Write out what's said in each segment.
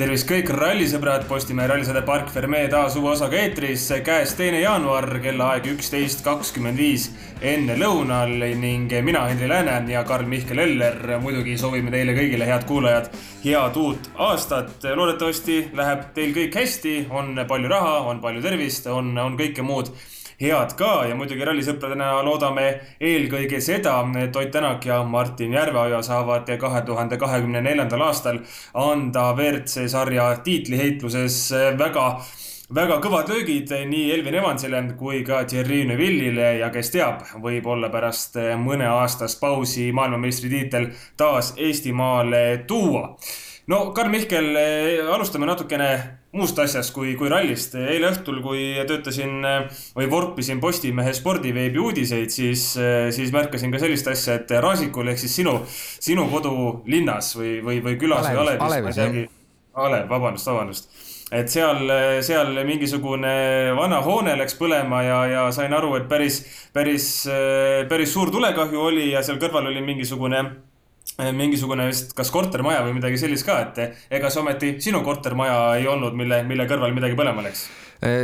tervist kõik rallisõbrad, Postimehe rallisaade Park Ferme taas uue osaga eetris, käes teine jaanuar, kellaaeg üksteist kakskümmend viis enne lõunal ning mina, Henri Lääne ja Karl-Mihkel Eller muidugi soovime teile kõigile, head kuulajad, head uut aastat. loodetavasti läheb teil kõik hästi, on palju raha, on palju tervist, on, on kõike muud head ka ja muidugi rallisõpradena loodame eelkõige seda, et Ott Tänak ja Martin Järveoja saavad kahe tuhande kahekümne neljandal aastal anda WRC sarja tiitliheitluses väga väga kõvad löögid nii Elvin Evansile kui ka Thierry Neuvillile ja kes teab, võib-olla pärast mõneaastast pausi maailmameistritiitel taas Eestimaale tuua. no Karl Mihkel, alustame natukene muust asjast kui, kui rallist. eile õhtul, kui töötasin või vorpisin Postimehe spordiveebi uudiseid, siis, siis märkasin ka sellist asja, et Raasikul ehk siis sinu, sinu kodulinnas või, või, või külas Alevis, või Alevis, Alevis. Alev, vabandust, vabandust. et seal, seal mingisugune vana hoone läks põlema ja, ja sain aru, et päris, päris, päris suur tulekahju oli ja seal kõrval oli mingisugune mingisugune vist kas kortermaja või midagi sellist ka, et ega see ometi sinu kortermaja ei olnud, mille, mille kõrval midagi põlema läks?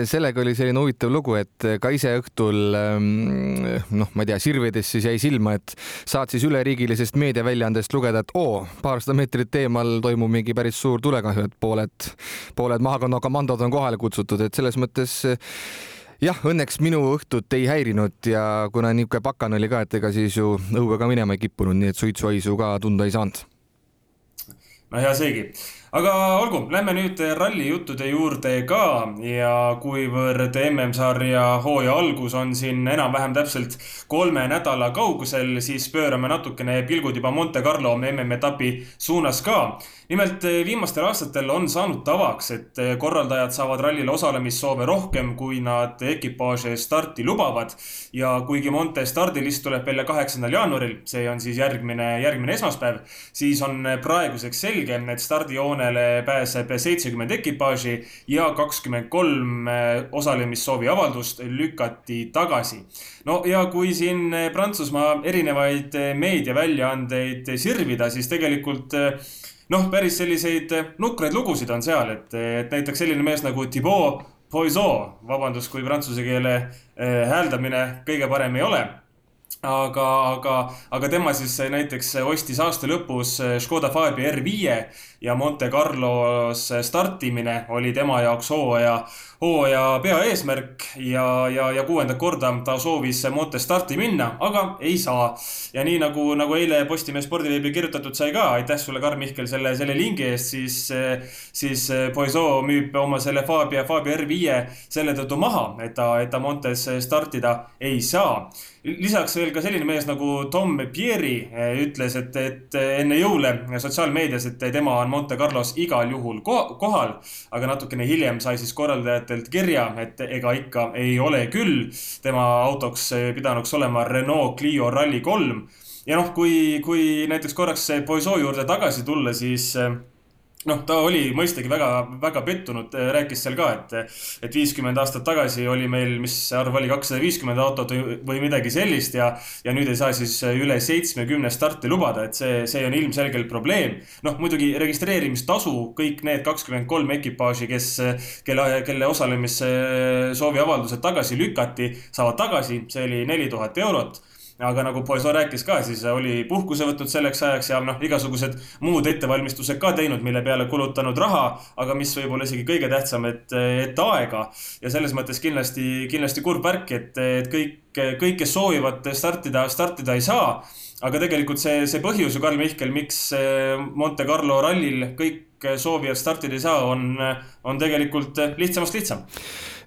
sellega oli selline huvitav lugu, et ka ise õhtul noh, ma ei tea, sirvides siis jäi silma, et saad siis üleriigilisest meediaväljaandest lugeda, et oo, paarsada meetrit eemal toimub mingi päris suur tulekahju, et pooled, pooled maakonna komandod on kohale kutsutud, et selles mõttes jah, õnneks minu õhtut ei häirinud ja kuna niisugune pakan oli ka, et ega siis ju õuga ka minema ei kippunud, nii et suitsuhaisu ka tunda ei saanud. no hea seegi aga olgu, lähme nüüd rallijuttude juurde ka ja kuivõrd MM-sarja hooaja algus on siin enam-vähem täpselt kolme nädala kaugusel, siis pöörame natukene pilgud juba Monte Carlo MM-etapi suunas ka. Nimelt viimastel aastatel on saanud tavaks, et korraldajad saavad rallil osalemissoove rohkem, kui nad ekipaaže starti lubavad. ja kuigi Monte stardilist tuleb välja kaheksandal jaanuaril, see on siis järgmine, järgmine esmaspäev, siis on praeguseks selge, et stardijoone joonele pääseb seitsekümmend ekipaaži ja kakskümmend kolm eh, osalemissoovi avaldust lükati tagasi. no ja kui siin eh, Prantsusmaa erinevaid eh, meediaväljaandeid sirvida, siis tegelikult noh, päris selliseid nukraid lugusid on seal, et, et näiteks selline mees nagu Thibaut Poisot, vabandust, kui prantsuse keele hääldamine kõige parem ei ole. Aga, aga, aga tema siis näiteks ostis aasta lõpus Škoda Fabia R5 ja Monte Carlos startimine oli tema jaoks hooaja, hooaja peaeesmärk ja, ja, ja kuuendat korda ta soovis Monte starti minna, aga ei saa. ja nii nagu, nagu eile Postimehe spordiveebi kirjutatud sai ka, aitäh sulle, Karl Mihkel, selle, selle lingi eest, siis, siis Poisot müüb oma selle Fabia, Fabia R5 selle tõttu maha, et ta, et ta Montes startida ei saa lisaks veel ka selline mees nagu Tom Pieri ütles, et, et enne jõule sotsiaalmeedias, et tema on Monte Carlos igal juhul kohal. aga natukene hiljem sai siis korraldajatelt kirja, et ega ikka ei ole küll. tema autoks pidanuks olema Renault Clio Rally kolm. ja noh, kui, kui näiteks korraks Poisot juurde tagasi tulla, siis noh, ta oli mõistagi väga, väga pettunud, rääkis seal ka, et, et viiskümmend aastat tagasi oli meil, mis arv oli, kakssada viiskümmend autot või midagi sellist ja, ja nüüd ei saa siis üle seitsmekümne starti lubada, et see, see on ilmselgelt probleem. noh, muidugi registreerimistasu, kõik need kakskümmend kolm ekipaaži, kes, kelle, kelle osalemissoovi avaldused tagasi lükati, saavad tagasi, see oli neli tuhat eurot aga nagu Poisson rääkis ka, siis oli puhkuse võtnud selleks ajaks ja noh, igasugused muud ettevalmistused ka teinud, mille peale kulutanud raha, aga mis võib olla isegi kõige tähtsam, et, et aega. ja selles mõttes kindlasti, kindlasti kurb värk, et, et kõik, kõik, kes soovivad startida, startida ei saa. aga tegelikult see, see põhjus ju, Karl Mihkel, miks Monte Carlo rallil kõik soovijad startida ei saa, on, on tegelikult lihtsamast lihtsam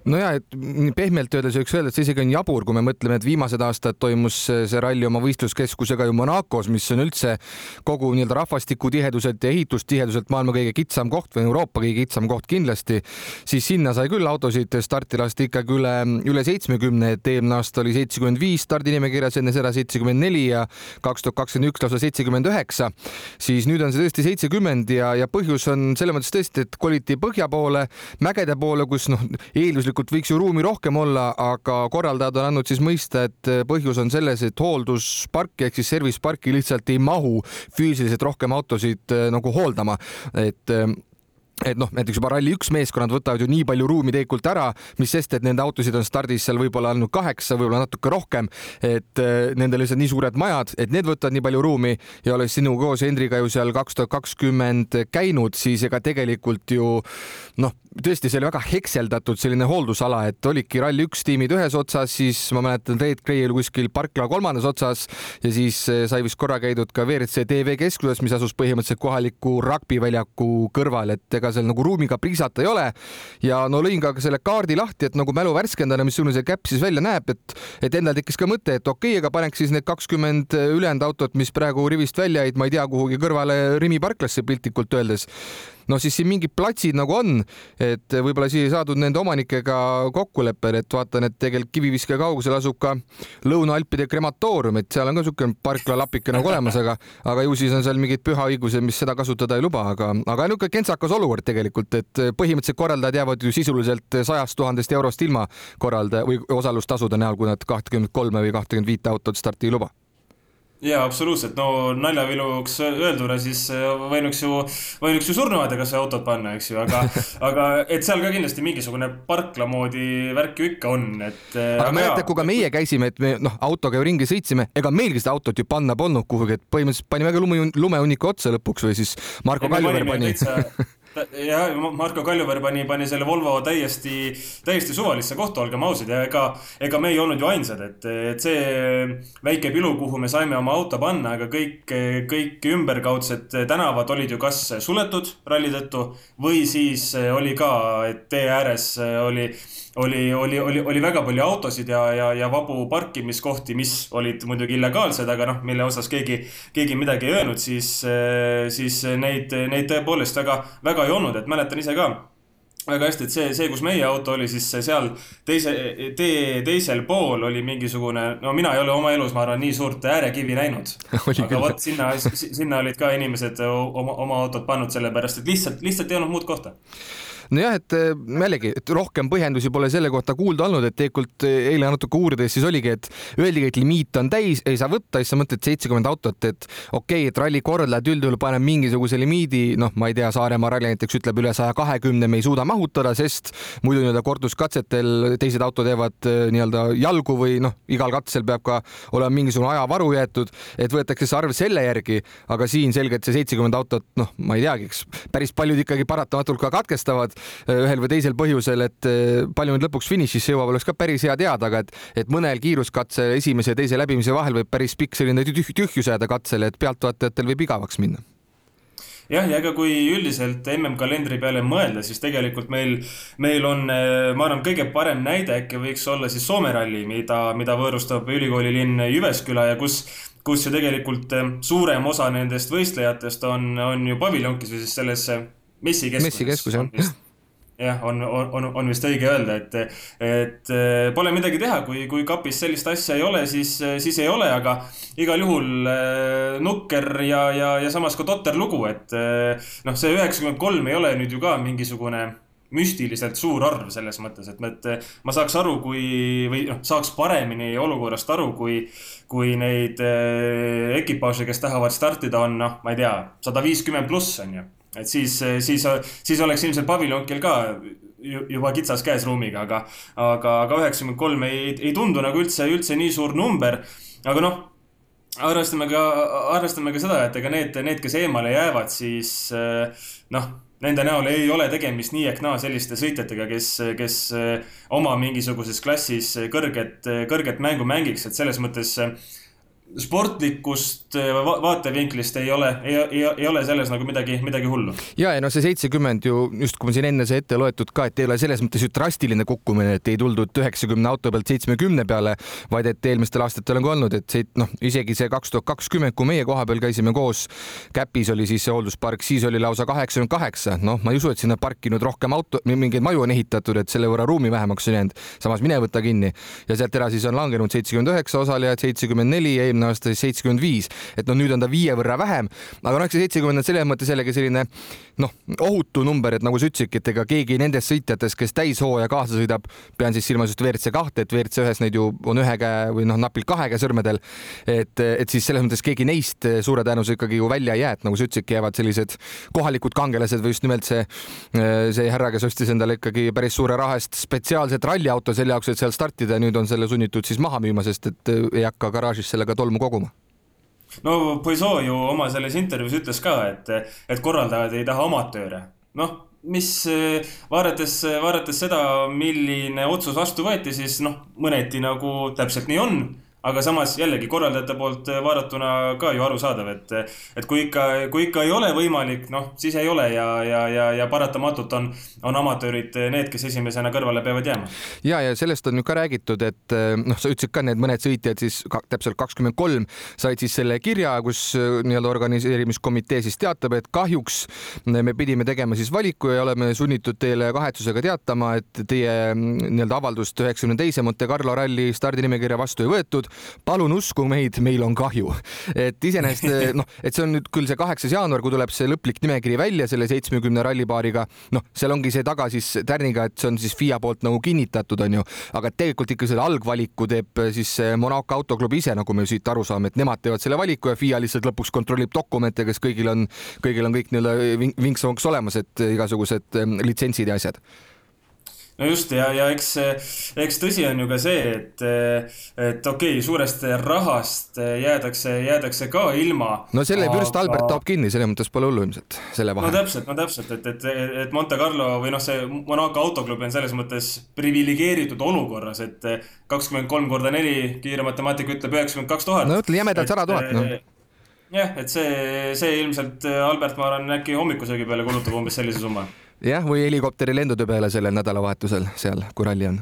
no ja, et pehmelt öeldes võiks öelda, et see isegi on jabur, kui me mõtleme, et viimased aastad toimus see ralli oma võistluskeskusega ju Monacos, mis on üldse kogu nii-öelda rahvastikutiheduselt ja ehitustiheduselt maailma kõige kitsam koht või Euroopa kõige kitsam koht kindlasti, siis sinna sai küll autosid starti lasta ikkagi üle, üle seitsmekümne, et eelmine aasta oli seitsekümmend viis stardinimekirjas, enne seda seitsekümmend neli ja kaks tuhat kakskümmend üks lausa seitsekümmend üheksa, siis nüüd on see tõesti seitsekümmend ja, ja põhjus on selles mõttes tõesti, et koliti põhja poole, mägede poole, kus noh, eelduslikult olemuslikult võiks ju ruumi rohkem olla, aga korraldajad on andnud siis mõista, et põhjus on selles, et hooldusparki ehk siis service parki lihtsalt ei mahu füüsiliselt rohkem autosid nagu hooldama, et et noh, näiteks juba Rally1 meeskonnad võtavad ju nii palju ruumi tegelikult ära, mis sest, et nende autosid on stardis seal võib-olla ainult kaheksa, võib-olla natuke rohkem, et äh, nendel lihtsalt nii suured majad, et need võtavad nii palju ruumi ja olles sinuga koos Hendriga ju seal kaks tuhat kakskümmend käinud, siis ega tegelikult ju noh, tõesti, see oli väga hekseldatud selline hooldusala, et olidki Rally1 tiimid ühes otsas, siis ma mäletan, Red Gray oli kuskil parkla kolmandas otsas ja siis äh, sai vist korra käidud ka WRC TV keskuses, mis asus põhimõtteliselt kohaliku ragbiväljaku kõrval, et ega seal nagu ruumiga priisata ei ole. ja no lõin ka selle kaardi lahti, et nagu mälu värskendada, missugune see käpp siis välja näeb, et, et endal tekkis ka mõte, et okei okay,, aga paneks siis need kakskümmend ülejäänud autot, mis praegu rivist välja jäid, ma ei tea, kuhugi kõrvale Rimi parklasse piltlikult öeldes no siis siin mingid platsid nagu on, et võib-olla siia ei saadud nende omanikega kokkuleppele, et vaatan, et tegelikult Kiviviske kaugusel asub ka Lõuna-Alpide krematoorium, et seal on ka niisugune parklalapike nagu olemas, aga, aga ju siis on seal mingid pühaõigused, mis seda kasutada ei luba, aga, aga niisugune kentsakas olukord tegelikult, et põhimõtteliselt korraldajad jäävad ju sisuliselt sajast tuhandest eurost ilma korraldaja või osalustasude näol, kui nad kahtekümmet kolme või kahtekümmet viite autot starti ei luba jaa, absoluutselt, no naljaviluks öelduna siis äh, võinuks ju, võinuks ju surnuaeda kas või autot panna, eks ju, aga aga et seal ka kindlasti mingisugune parkla moodi värk ju ikka on, et. Äh, aga mäletad, kui ka meie käisime, et me noh, autoga ju ringi sõitsime, ega meilgi seda autot ju panna polnud kuhugi, et põhimõtteliselt panime ka lume, lumehunniku otsa lõpuks või siis Marko Kaljuveer pani jah, Marko Kaljuveer pani, pani selle Volvo täiesti, täiesti suvalisse kohta, olgem ausad ja ega, ega me ei olnud ju ainsad, et, et see väike pilu, kuhu me saime oma auto panna, aga kõik, kõik ümberkaudsed tänavad olid ju kas suletud ralli tõttu või siis oli ka, et tee ääres oli oli, oli, oli, oli väga palju autosid ja, ja, ja vabu parkimiskohti, mis olid muidugi illegaalsed, aga noh, mille osas keegi, keegi midagi ei öelnud, siis, siis neid, neid tõepoolest väga, väga ei olnud, et mäletan ise ka väga hästi, et see, see, kus meie auto oli, siis seal teise, tee teisel pool oli mingisugune, no mina ei ole oma elus, ma arvan, nii suurt äärekivi näinud. aga vot sinna, sinna olid ka inimesed oma, oma autot pannud, sellepärast et lihtsalt, lihtsalt ei olnud muud kohta nojah, et äh, jällegi, et rohkem põhjendusi pole selle kohta kuulda olnud, et tegelikult äh, eile natuke uurides siis oligi, et öeldigi, et limiit on täis, ei saa võtta, siis sa mõtled seitsekümmend autot, et okei okay,, et ralli korraldajad üldjuhul paneb mingisuguse limiidi, noh, ma ei tea, Saaremaa ralli näiteks ütleb üle saja kahekümne me ei suuda mahutada, sest muidu nii-öelda korduskatsetel teised autod jäävad äh, nii-öelda jalgu või noh, igal katsel peab ka olema mingisugune ajavaru jäetud, et võetakse see arv selle järgi, aga siin selgelt see seitsekümmend autot, noh, ma ei teagi, eks päris paljud ikkagi paratamatult ka katkestavad ühel või teisel põhjusel, et äh, palju nüüd lõpuks finišisse jõuab, oleks ka päris hea teada, aga et, et mõnel kiiruskatse esimese ja teise läbimise vahel võib päris pikk selline tüh tühjus jääda katsele, et pealtvaatajatel võib igavaks minna jah, ja ega kui üldiselt MM-kalendri peale mõelda, siis tegelikult meil, meil on, äh, ma arvan, kõige parem näide äkki võiks olla siis Soome ralli, mida, mida võõrustab ülikoolilinn Jyvesküla ja kus kus ju tegelikult suurem osa nendest võistlejatest on, on ju paviljonkis või siis selles messikeskuses. messikeskus, jah jah, on, on, on vist õige öelda, et, et pole midagi teha, kui, kui kapis sellist asja ei ole, siis, siis ei ole, aga igal juhul eh, nukker ja, ja, ja samas ka totter lugu, et eh, noh, see üheksakümmend kolm ei ole nüüd ju ka mingisugune müstiliselt suur arv selles mõttes, et, et ma saaks aru, kui või noh, saaks paremini olukorrast aru, kui, kui neid eh, ekipaaže, kes tahavad startida, on noh, ma ei tea, sada viiskümmend pluss on ju et siis, siis, siis oleks ilmselt paviljonkel ka juba kitsas käes ruumiga, aga, aga, aga üheksakümmend kolm ei, ei tundu nagu üldse, üldse nii suur number. aga noh, arvestame ka, arvestame ka seda, et ega need, need, kes eemale jäävad, siis noh, nende näol ei ole tegemist nii ehk naa selliste sõitjatega, kes, kes oma mingisuguses klassis kõrget, kõrget mängu mängiks, et selles mõttes sportlikust äh, vaatevinklist ei ole, ei, ei, ole selles nagu midagi, midagi hullu. ja, ja no see seitsekümmend ju just, kui ma siin enne see ette loetud ka, et ei ole selles mõttes ju drastiline kukkumine, et ei tuldud üheksakümne auto pealt seitsmekümne peale, vaid et eelmistel aastatel on ka olnud, et see noh, isegi see kaks tuhat kakskümmend, kui meie koha peal käisime koos, Käpis oli siis see hoolduspark, siis oli lausa kaheksakümmend kaheksa, noh, ma ei usu, et sinna parkinud rohkem auto, mingeid maju on ehitatud, et selle võrra ruumi vähemaks on jäänud. samas mine võta kinni ja sealt edasi siis on langenud seitsekümmend üheksa osalejat, seitsekümmend neli, eelmine eelmine aasta siis seitsekümmend viis, et noh, nüüd on ta viie võrra vähem, aga noh, eks see seitsekümmend on selles mõttes jällegi selline noh, ohutu number, et nagu sa ütlesidki, et ega keegi nendest sõitjatest, kes täishooaja kaasa sõidab, pean siis silmas just WRC kahte, et WRC ühes neid ju on ühe käe või noh, napilt kahe käe sõrmedel. et, et siis selles mõttes keegi neist suure tõenäosusega ikkagi ju välja ei jää, et nagu sa ütlesidki, jäävad sellised kohalikud kangelased või just nimelt see, see härra, kes ostis endale ikkagi päris suure raha eest spetsiaalset ralliauto selle jaoks, et seal startida ja nüüd on selle sunnitud siis maha müüma, sest et ei hakka garaažis sellega tolmu koguma no Poisoo ju oma selles intervjuus ütles ka, et, et korraldajad ei taha amatööre. noh, mis vaadates, vaadates seda, milline otsus vastu võeti, siis noh, mõneti nagu täpselt nii on aga samas jällegi korraldajate poolt vaadatuna ka ju arusaadav, et, et kui ikka, kui ikka ei ole võimalik, noh, siis ei ole ja, ja, ja, ja paratamatult on, on amatöörid need, kes esimesena kõrvale peavad jääma. ja, ja sellest on ju ka räägitud, et noh, sa ütlesid ka, need mõned sõitjad siis ka, täpselt kakskümmend kolm said siis selle kirja, kus nii-öelda organiseerimiskomitee siis teatab, et kahjuks me pidime tegema siis valiku ja oleme sunnitud teile kahetsusega teatama, et teie nii-öelda avaldust üheksakümne teise Monte Carlo ralli stardinimekirja vastu ei võetud palun usku meid, meil on kahju. et iseenesest noh, et see on nüüd küll see kaheksas jaanuar, kui tuleb see lõplik nimekiri välja selle seitsmekümne rallipaariga, noh, seal ongi see taga siis tärniga, et see on siis FIA poolt nagu kinnitatud, onju, aga tegelikult ikka selle algvaliku teeb siis Monaco autoklubi ise, nagu me siit aru saame, et nemad teevad selle valiku ja FIA lihtsalt lõpuks kontrollib dokumente, kas kõigil on, kõigil on kõik nii-öelda vinks-vonks olemas, et igasugused litsentsid ja asjad no just ja, ja eks, eks tõsi on ju ka see, et, et okei okay,, suurest rahast jäädakse, jäädakse ka ilma. no selle aga... vürst Albert toob kinni, selles mõttes pole hullu ilmselt, selle vahe. no täpselt, no täpselt, et, et, et Monte Carlo või noh, see Monaco autoklubi on selles mõttes priviligeeritud olukorras, et kakskümmend kolm korda neli, kiire matemaatika ütleb üheksakümmend kaks tuhat. no ütle jämedalt sada tuhat, noh jah, et see, see ilmselt Albert, ma arvan, äkki hommikusöögi peale kulutab umbes sellise summa jah, või helikopterilendude peale sellel nädalavahetusel seal, kui ralli on.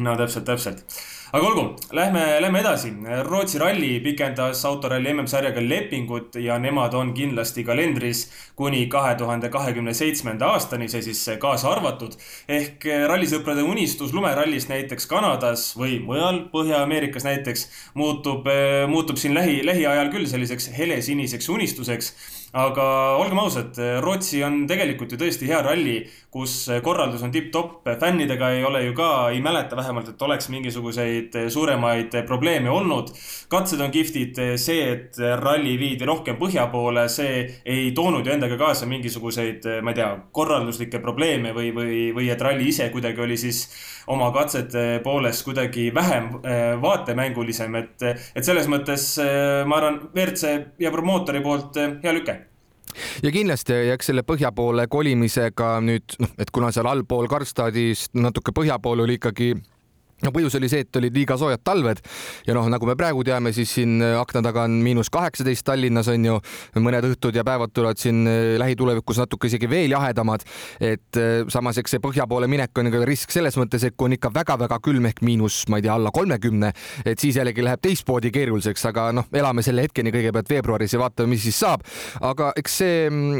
no täpselt, täpselt. aga olgu, lähme, lähme edasi. Rootsi ralli pikendas autoralli MM-sarjaga lepingut ja nemad on kindlasti kalendris kuni kahe tuhande kahekümne seitsmenda aastani, see siis kaasa arvatud. ehk rallisõprade unistus lumerallis näiteks Kanadas või mujal Põhja-Ameerikas näiteks muutub, muutub siin lähi, lähiajal küll selliseks helesiniseks unistuseks aga olgem ausad, Rootsi on tegelikult ju tõesti hea ralli, kus korraldus on tipp-topp, fännidega ei ole ju ka, ei mäleta vähemalt, et oleks mingisuguseid suuremaid probleeme olnud. katsed on kihvtid, see, et ralli viidi rohkem põhja poole, see ei toonud ju endaga kaasa mingisuguseid, ma ei tea, korralduslikke probleeme või, või, või et ralli ise kuidagi oli siis oma katsete poolest kuidagi vähem äh, vaatemängulisem, et, et selles mõttes äh, ma arvan, WRC ja promootori poolt äh, hea lüke ja kindlasti, eks selle põhja poole kolimisega nüüd noh, et kuna seal allpool Karstadist natuke põhja pool oli ikkagi no põhjus oli see, et olid liiga soojad talved ja noh, nagu me praegu teame, siis siin akna taga on miinus kaheksateist Tallinnas on ju, mõned õhtud ja päevad tulevad siin eh, lähitulevikus natuke isegi veel jahedamad. et eh, samas, eks see põhja poole minek on ka risk selles mõttes, et kui on ikka väga-väga külm ehk miinus, ma ei tea, alla kolmekümne, et siis jällegi läheb teistmoodi keeruliseks, aga noh, elame selle hetkeni kõigepealt veebruaris ja vaatame, mis siis saab. aga eks see,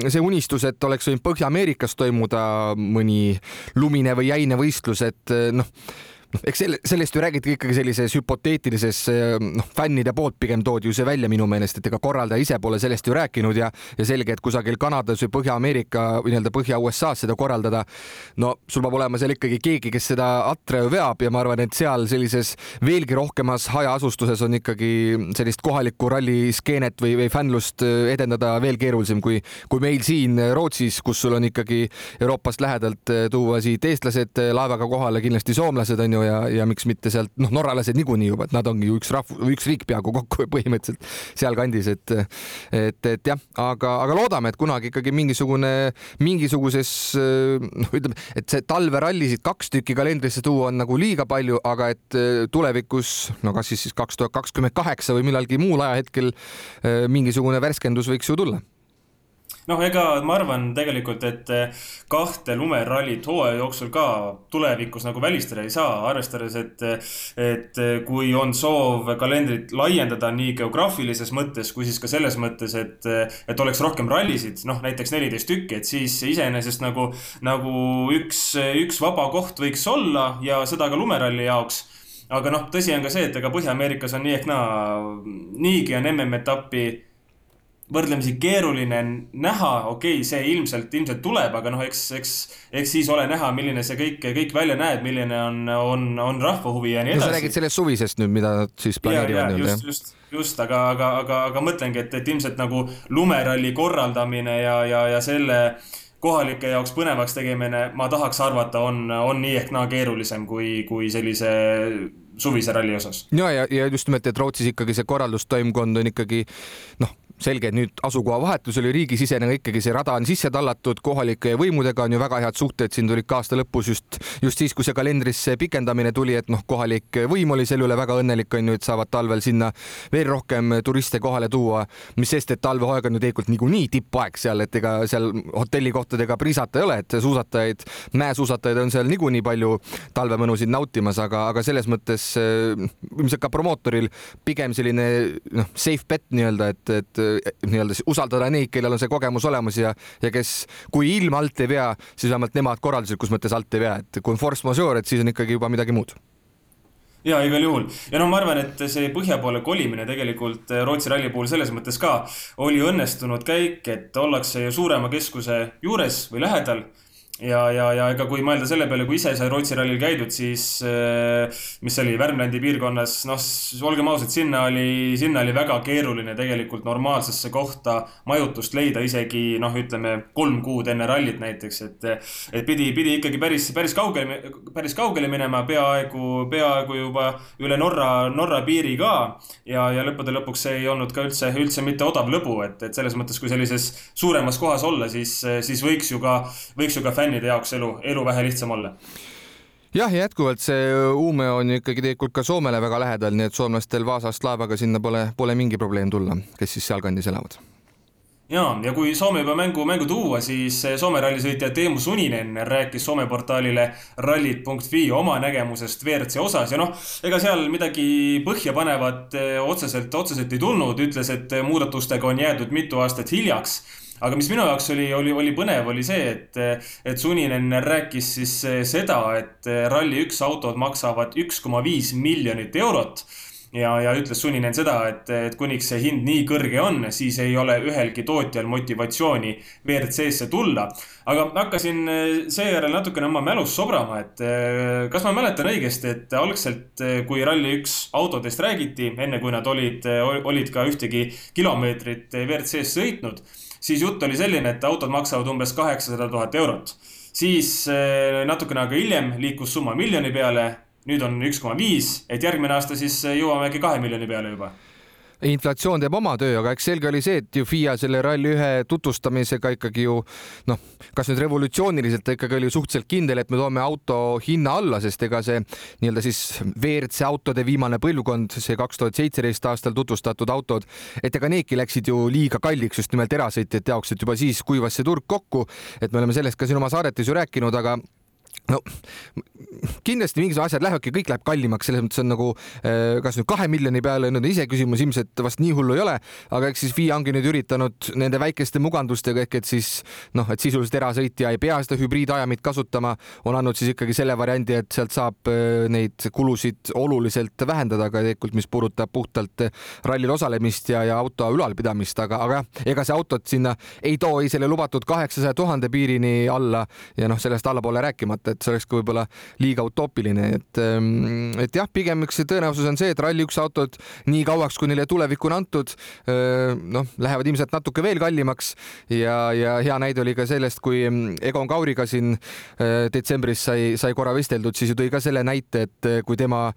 see unistus, et oleks võinud Põhja-Ameerikas toimuda mõni lumine või jäine võistlus, et noh noh, eks selle, sellest ju räägiti ikkagi sellises hüpoteetilises noh, fännide poolt pigem toodi ju see välja minu meelest, et ega korraldaja ise pole sellest ju rääkinud ja, ja selge, et kusagil Kanadas või Põhja-Ameerika või nii-öelda Põhja-USA-s seda korraldada. no sul peab olema seal ikkagi keegi, kes seda atre ju veab ja ma arvan, et seal sellises veelgi rohkemas hajaasustuses on ikkagi sellist kohalikku ralliskeenet või, või fännlust edendada veel keerulisem kui, kui meil siin Rootsis, kus sul on ikkagi Euroopast lähedalt tuua siit eestlased laevaga kohale, kindlasti soomlased on ju ju ja, ja miks mitte sealt, noh, norralased niikuinii juba, et nad ongi ju üks rahvus, üks riik peaaegu kokku põhimõtteliselt sealkandis, et, et, et jah, aga, aga loodame, et kunagi ikkagi mingisugune, mingisuguses noh, ütleme, et see talverallisid kaks tükki kalendrisse tuua on nagu liiga palju, aga et tulevikus, no kas siis kaks tuhat kakskümmend kaheksa või millalgi muul ajahetkel mingisugune värskendus võiks ju tulla noh, ega ma arvan tegelikult, et eh, kahte lumerallit hooaja jooksul ka tulevikus nagu välistada ei saa, arvestades, et, et kui on soov kalendrit laiendada nii geograafilises mõttes kui siis ka selles mõttes, et, et oleks rohkem rallisid, noh näiteks neliteist tükki, et siis iseenesest nagu, nagu üks, üks vaba koht võiks olla ja seda ka lumeralli jaoks. Aga noh, tõsi on ka see, et ega Põhja-Ameerikas on nii ehk naa, niigi on MM-etappi võrdlemisi keeruline näha, okei okay,, see ilmselt, ilmselt tuleb, aga noh, eks, eks, eks siis ole näha, milline see kõik, kõik välja näeb, milline on, on, on rahva huvi ja nii edasi. sa räägid sellest suvisest nüüd, mida nad siis planeerivad nüüd, jah? just, just, aga, aga, aga, aga mõtlengi, et, et ilmselt nagu lumeralli korraldamine ja, ja, ja selle kohalike jaoks põnevaks tegemine, ma tahaks arvata, on, on nii ehk naa keerulisem kui, kui sellise suvise ralli osas. ja, ja, ja just nimelt, et Rootsis ikkagi see korraldustoimkond on ikkagi noh, selge, et nüüd asukoha vahetus oli riigisisene, aga ikkagi see rada on sisse tallatud, kohalike võimudega on ju väga head suhted, siin tulid ka aasta lõpus just, just siis, kui see kalendrisse pikendamine tuli, et noh, kohalik võim oli selle üle väga õnnelik, on ju, et saavad talvel sinna veel rohkem turiste kohale tuua, mis sest, et talveaeg on ju tegelikult niikuinii tippaeg seal, et ega seal hotellikohtadega priisata ei ole, et suusatajaid, mäesuusatajaid on seal niikuinii palju talvemõnusid nautimas, aga, aga selles mõttes ilmselt ka promootoril pigem selline noh, safe bet nii-öelda, et, et nii-öelda usaldada neid, kellel on see kogemus olemas ja, ja kes, kui ilm alt ei vea, siis vähemalt nemad korralduslikus mõttes alt ei vea, et kui on force majeure, et siis on ikkagi juba midagi muud. Ja igal juhul. Ja noh, ma arvan, et see põhja poole kolimine tegelikult Rootsi ralli puhul selles mõttes ka oli õnnestunud käik, et ollakse ju suurema keskuse juures või lähedal ja, ja, ja ega kui mõelda selle peale, kui ise sai Rootsi rallil käidud, siis äh, mis see oli, Värmlandi piirkonnas, noh, olgem ausad, sinna oli, sinna oli väga keeruline tegelikult normaalsesse kohta majutust leida, isegi noh, ütleme kolm kuud enne rallit näiteks, et, et pidi, pidi ikkagi päris, päris kaugele, päris kaugele minema, peaaegu, peaaegu juba üle Norra, Norra piiri ka. ja, ja lõppude lõpuks see ei olnud ka üldse, üldse mitte odav lõbu, et, et selles mõttes, kui sellises suuremas kohas olla, siis, siis võiks ju ka, võiks ju ka fänn fännide jaoks elu, elu vähe lihtsam olla. Jah, jätkuvalt see Umeå on ikkagi tegelikult ka Soomele väga lähedal, nii et soomlastel Vaasast laevaga sinna pole, pole mingi probleem tulla, kes siis sealkandis elavad. Ja, ja kui Soome juba mängu, mängu tuua, siis Soome rallisõitja Teemu Suninen rääkis Soome portaalile rallid.fi oma nägemusest WRC osas ja noh, ega seal midagi põhjapanevat eh, otseselt, otseselt ei tulnud, ütles, et muudatustega on jäädud mitu aastat hiljaks aga mis minu jaoks oli, oli, oli põnev, oli see, et, et Suninen rääkis siis seda, et Rally1 autod maksavad üks koma viis miljonit eurot ja, ja ütles Suninen seda, et, et kuniks see hind nii kõrge on, siis ei ole ühelgi tootjal motivatsiooni WRC-sse tulla. aga hakkasin seejärel natukene oma mälus sobrama, et kas ma mäletan õigesti, et algselt, kui Rally1 autodest räägiti, enne kui nad olid, olid ka ühtegi kilomeetrit WRC-s sõitnud siis jutt oli selline, et autod maksavad umbes kaheksasada tuhat eurot. siis eh, natukene aega hiljem liikus summa miljoni peale, nüüd on üks koma viis, et järgmine aasta siis jõuamegi kahe miljoni peale juba inflatsioon teeb oma töö, aga eks selge oli see, et ju FIA selle Rally1 tutvustamisega ikkagi ju noh, kas nüüd revolutsiooniliselt ikkagi oli suhteliselt kindel, et me toome auto hinna alla, sest ega see nii-öelda siis WRC autode viimane põlvkond, see kaks tuhat seitseteist aastal tutvustatud autod, et ega needki läksid ju liiga kalliks just nimelt erasõitjate jaoks, et juba siis kuivas see turg kokku, et me oleme sellest ka siin oma saadetes ju rääkinud, aga no kindlasti mingisugused asjad lähevadki, kõik läheb kallimaks, selles mõttes on nagu äh, kas nüüd kahe miljoni peale on iseküsimus, ilmselt vast nii hullu ei ole, aga eks siis FIA ongi nüüd üritanud nende väikeste mugandustega ehk et siis noh, et sisuliselt erasõitja ei pea seda hübriidajamit kasutama, on andnud siis ikkagi selle variandi, et sealt saab äh, neid kulusid oluliselt vähendada ka tegelikult, mis puudutab puhtalt rallil osalemist ja, ja auto ülalpidamist, aga, aga jah, ega see autot sinna ei too ei selle lubatud kaheksasaja tuhande piirini alla ja noh, sellest allapoole rääkimata, et see oleks ka võib-olla liiga utoopiline, et, ähm, et jah, pigem üks tõenäosus on see, et Rally1 autod nii kauaks, kui neile tulevikku on antud, noh, lähevad ilmselt natuke veel kallimaks. Ja, ja hea näide oli ka sellest, kui ähm, Egon Kauriga siin detsembris sai, sai korra vesteldud, siis ju tõi ka selle näite, et kui tema,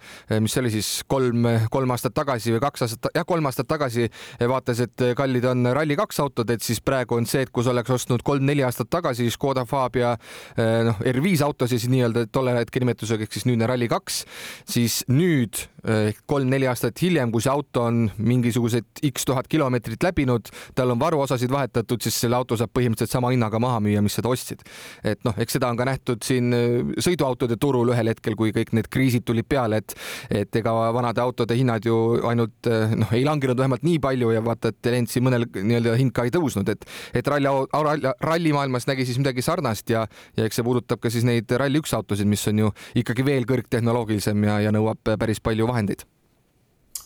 mis see oli siis kolm, kolm aastat tagasi või kaks aastat, jah, kolm aastat tagasi vaatas, et kallid on Rally2 autod, et siis praegu on see, et kus oleks ostnud kolm-neli aastat tagasi Škoda Fabia noh, R5 auto, siis nii-öelda tolle hetke nimetusega ehk siis nüüdne Rally2, siis nüüd ehk kolm-neli aastat hiljem, kui see auto on mingisugused X tuhat kilomeetrit läbinud, tal on varuosasid vahetatud, siis selle auto saab põhimõtteliselt sama hinnaga maha müüa, mis seda ostsid. et noh, eks seda on ka nähtud siin äh, sõiduautode turul ühel hetkel, kui kõik need kriisid tulid peale, et et ega vanade autode hinnad ju ainult äh, noh, ei langenud vähemalt nii palju ja vaata, et Lenzi mõnel nii-öelda hind ka ei tõusnud, et et ralli, ralli, rallimaailmas nägi siis midagi sarnast ja ja eks see puudutab ka siis neid neid Rally1 autosid, mis on ju ikkagi veel kõrgtehnoloogilisem ja, ja nõuab päris palju vahendeid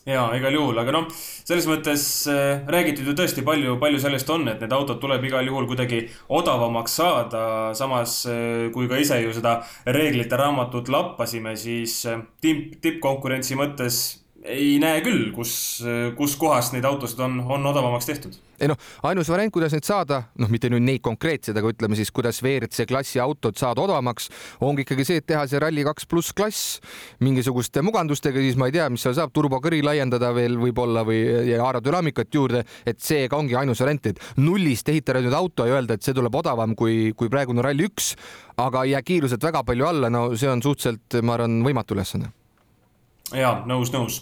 jaa, igal juhul, aga noh, selles mõttes äh, räägitud ju tõesti palju, palju sellest on, et need autod tuleb igal juhul kuidagi odavamaks saada. samas äh, kui ka ise ju seda reeglite raamatut lappasime, siis äh, tipp, tippkonkurentsi mõttes ei näe küll, kus, kus kohas neid autosid on, on odavamaks tehtud. ei noh, ainus variant, kuidas neid saada, noh, mitte nüüd neid konkreetseid, aga ütleme siis, kuidas WRC klassi autod saada odavamaks, ongi ikkagi see, et teha see Rally2 pluss klass mingisuguste mugandustega, siis ma ei tea, mis seal saab, turbokõri laiendada veel võib-olla või aerodünaamikat juurde, et seega ongi ainus variant, et nullist ehitada nüüd auto ja öelda, et see tuleb odavam kui, kui praegune Rally1, aga ei jää kiiruselt väga palju alla, no see on suhteliselt, ma arvan, võimatu ülesanne jaa, nõus, nõus.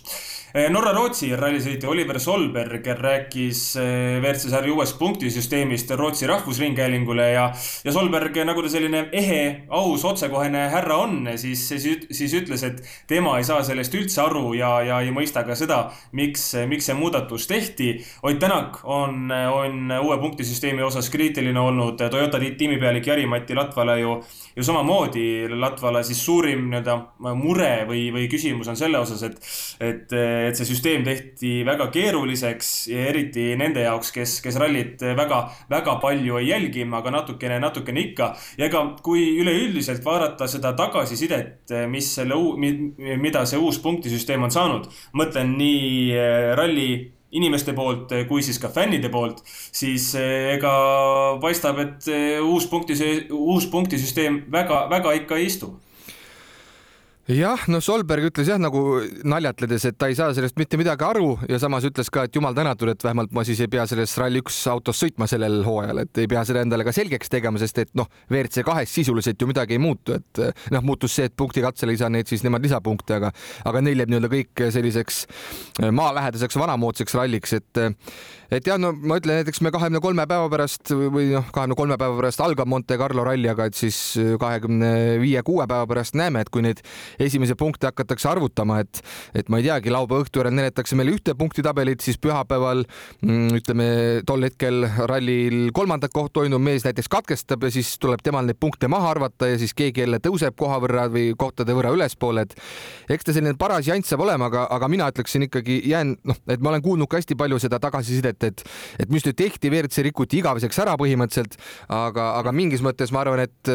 Eh, Norra-Rootsi rallisõitja Oliver Solberg rääkis eh, WRC sarja uuest punktisüsteemist Rootsi Rahvusringhäälingule ja, ja Solberg, nagu ta selline ehe, aus, otsekohene härra on, siis, siis, siis ütles, et tema ei saa sellest üldse aru ja, ja ei mõista ka seda, miks, miks see muudatus tehti. Ott Tänak on, on uue punktisüsteemi osas kriitiline olnud, Toyota tiimipealik Jari-Mati Latvala ju, ju samamoodi, Latvala siis suurim nii-öelda mure või, või küsimus on selle osas, et, et et see süsteem tehti väga keeruliseks ja eriti nende jaoks, kes, kes rallit väga, väga palju ei jälgi, aga natukene, natukene ikka. ja ega kui üleüldiselt vaadata seda tagasisidet, mis selle, mida see uus punktisüsteem on saanud, mõtlen nii eh, ralli inimeste poolt kui siis ka fännide poolt, siis eh, ega paistab, et eh, uus punkti, uus punktisüsteem väga, väga ikka ei istu jah, no Solberg ütles jah, nagu naljatledes, et ta ei saa sellest mitte midagi aru ja samas ütles ka, et jumal tänatud, et vähemalt ma siis ei pea selles Rally1 autos sõitma sellel hooajal, et ei pea seda endale ka selgeks tegema, sest et noh, WRC kahes sisuliselt ju midagi ei muutu, et noh, muutus see, et punktikatsele ei saa neid siis nemad lisapunkte, aga, aga neil jääb nii-öelda kõik selliseks maalähedaseks vanamoodsaks ralliks, et et jah, no ma ütlen näiteks me kahekümne kolme päeva pärast või noh, kahekümne kolme päeva pärast algab Monte Carlo ralli, aga et siis kahekümne viie, kuue päeva pärast näeme, et kui neid esimesi punkte hakatakse arvutama, et, et ma ei teagi, laupäeva õhtu järel näidatakse meile ühte punktitabelit, siis pühapäeval mm, ütleme tol hetkel rallil kolmandat koht hoidnud mees näiteks katkestab ja siis tuleb temal neid punkte maha arvata ja siis keegi jälle tõuseb koha võrra või kohtade võrra ülespoole, et eks ta selline paras janss saab olema, aga, aga mina ütleksin ikkagi jään noh, et ma olen kuulnud ka hästi palju seda tagasisidet, et, et mis nüüd tehti, WRC rikuti igaveseks ära põhimõtteliselt, aga, aga mingis mõttes ma arvan, et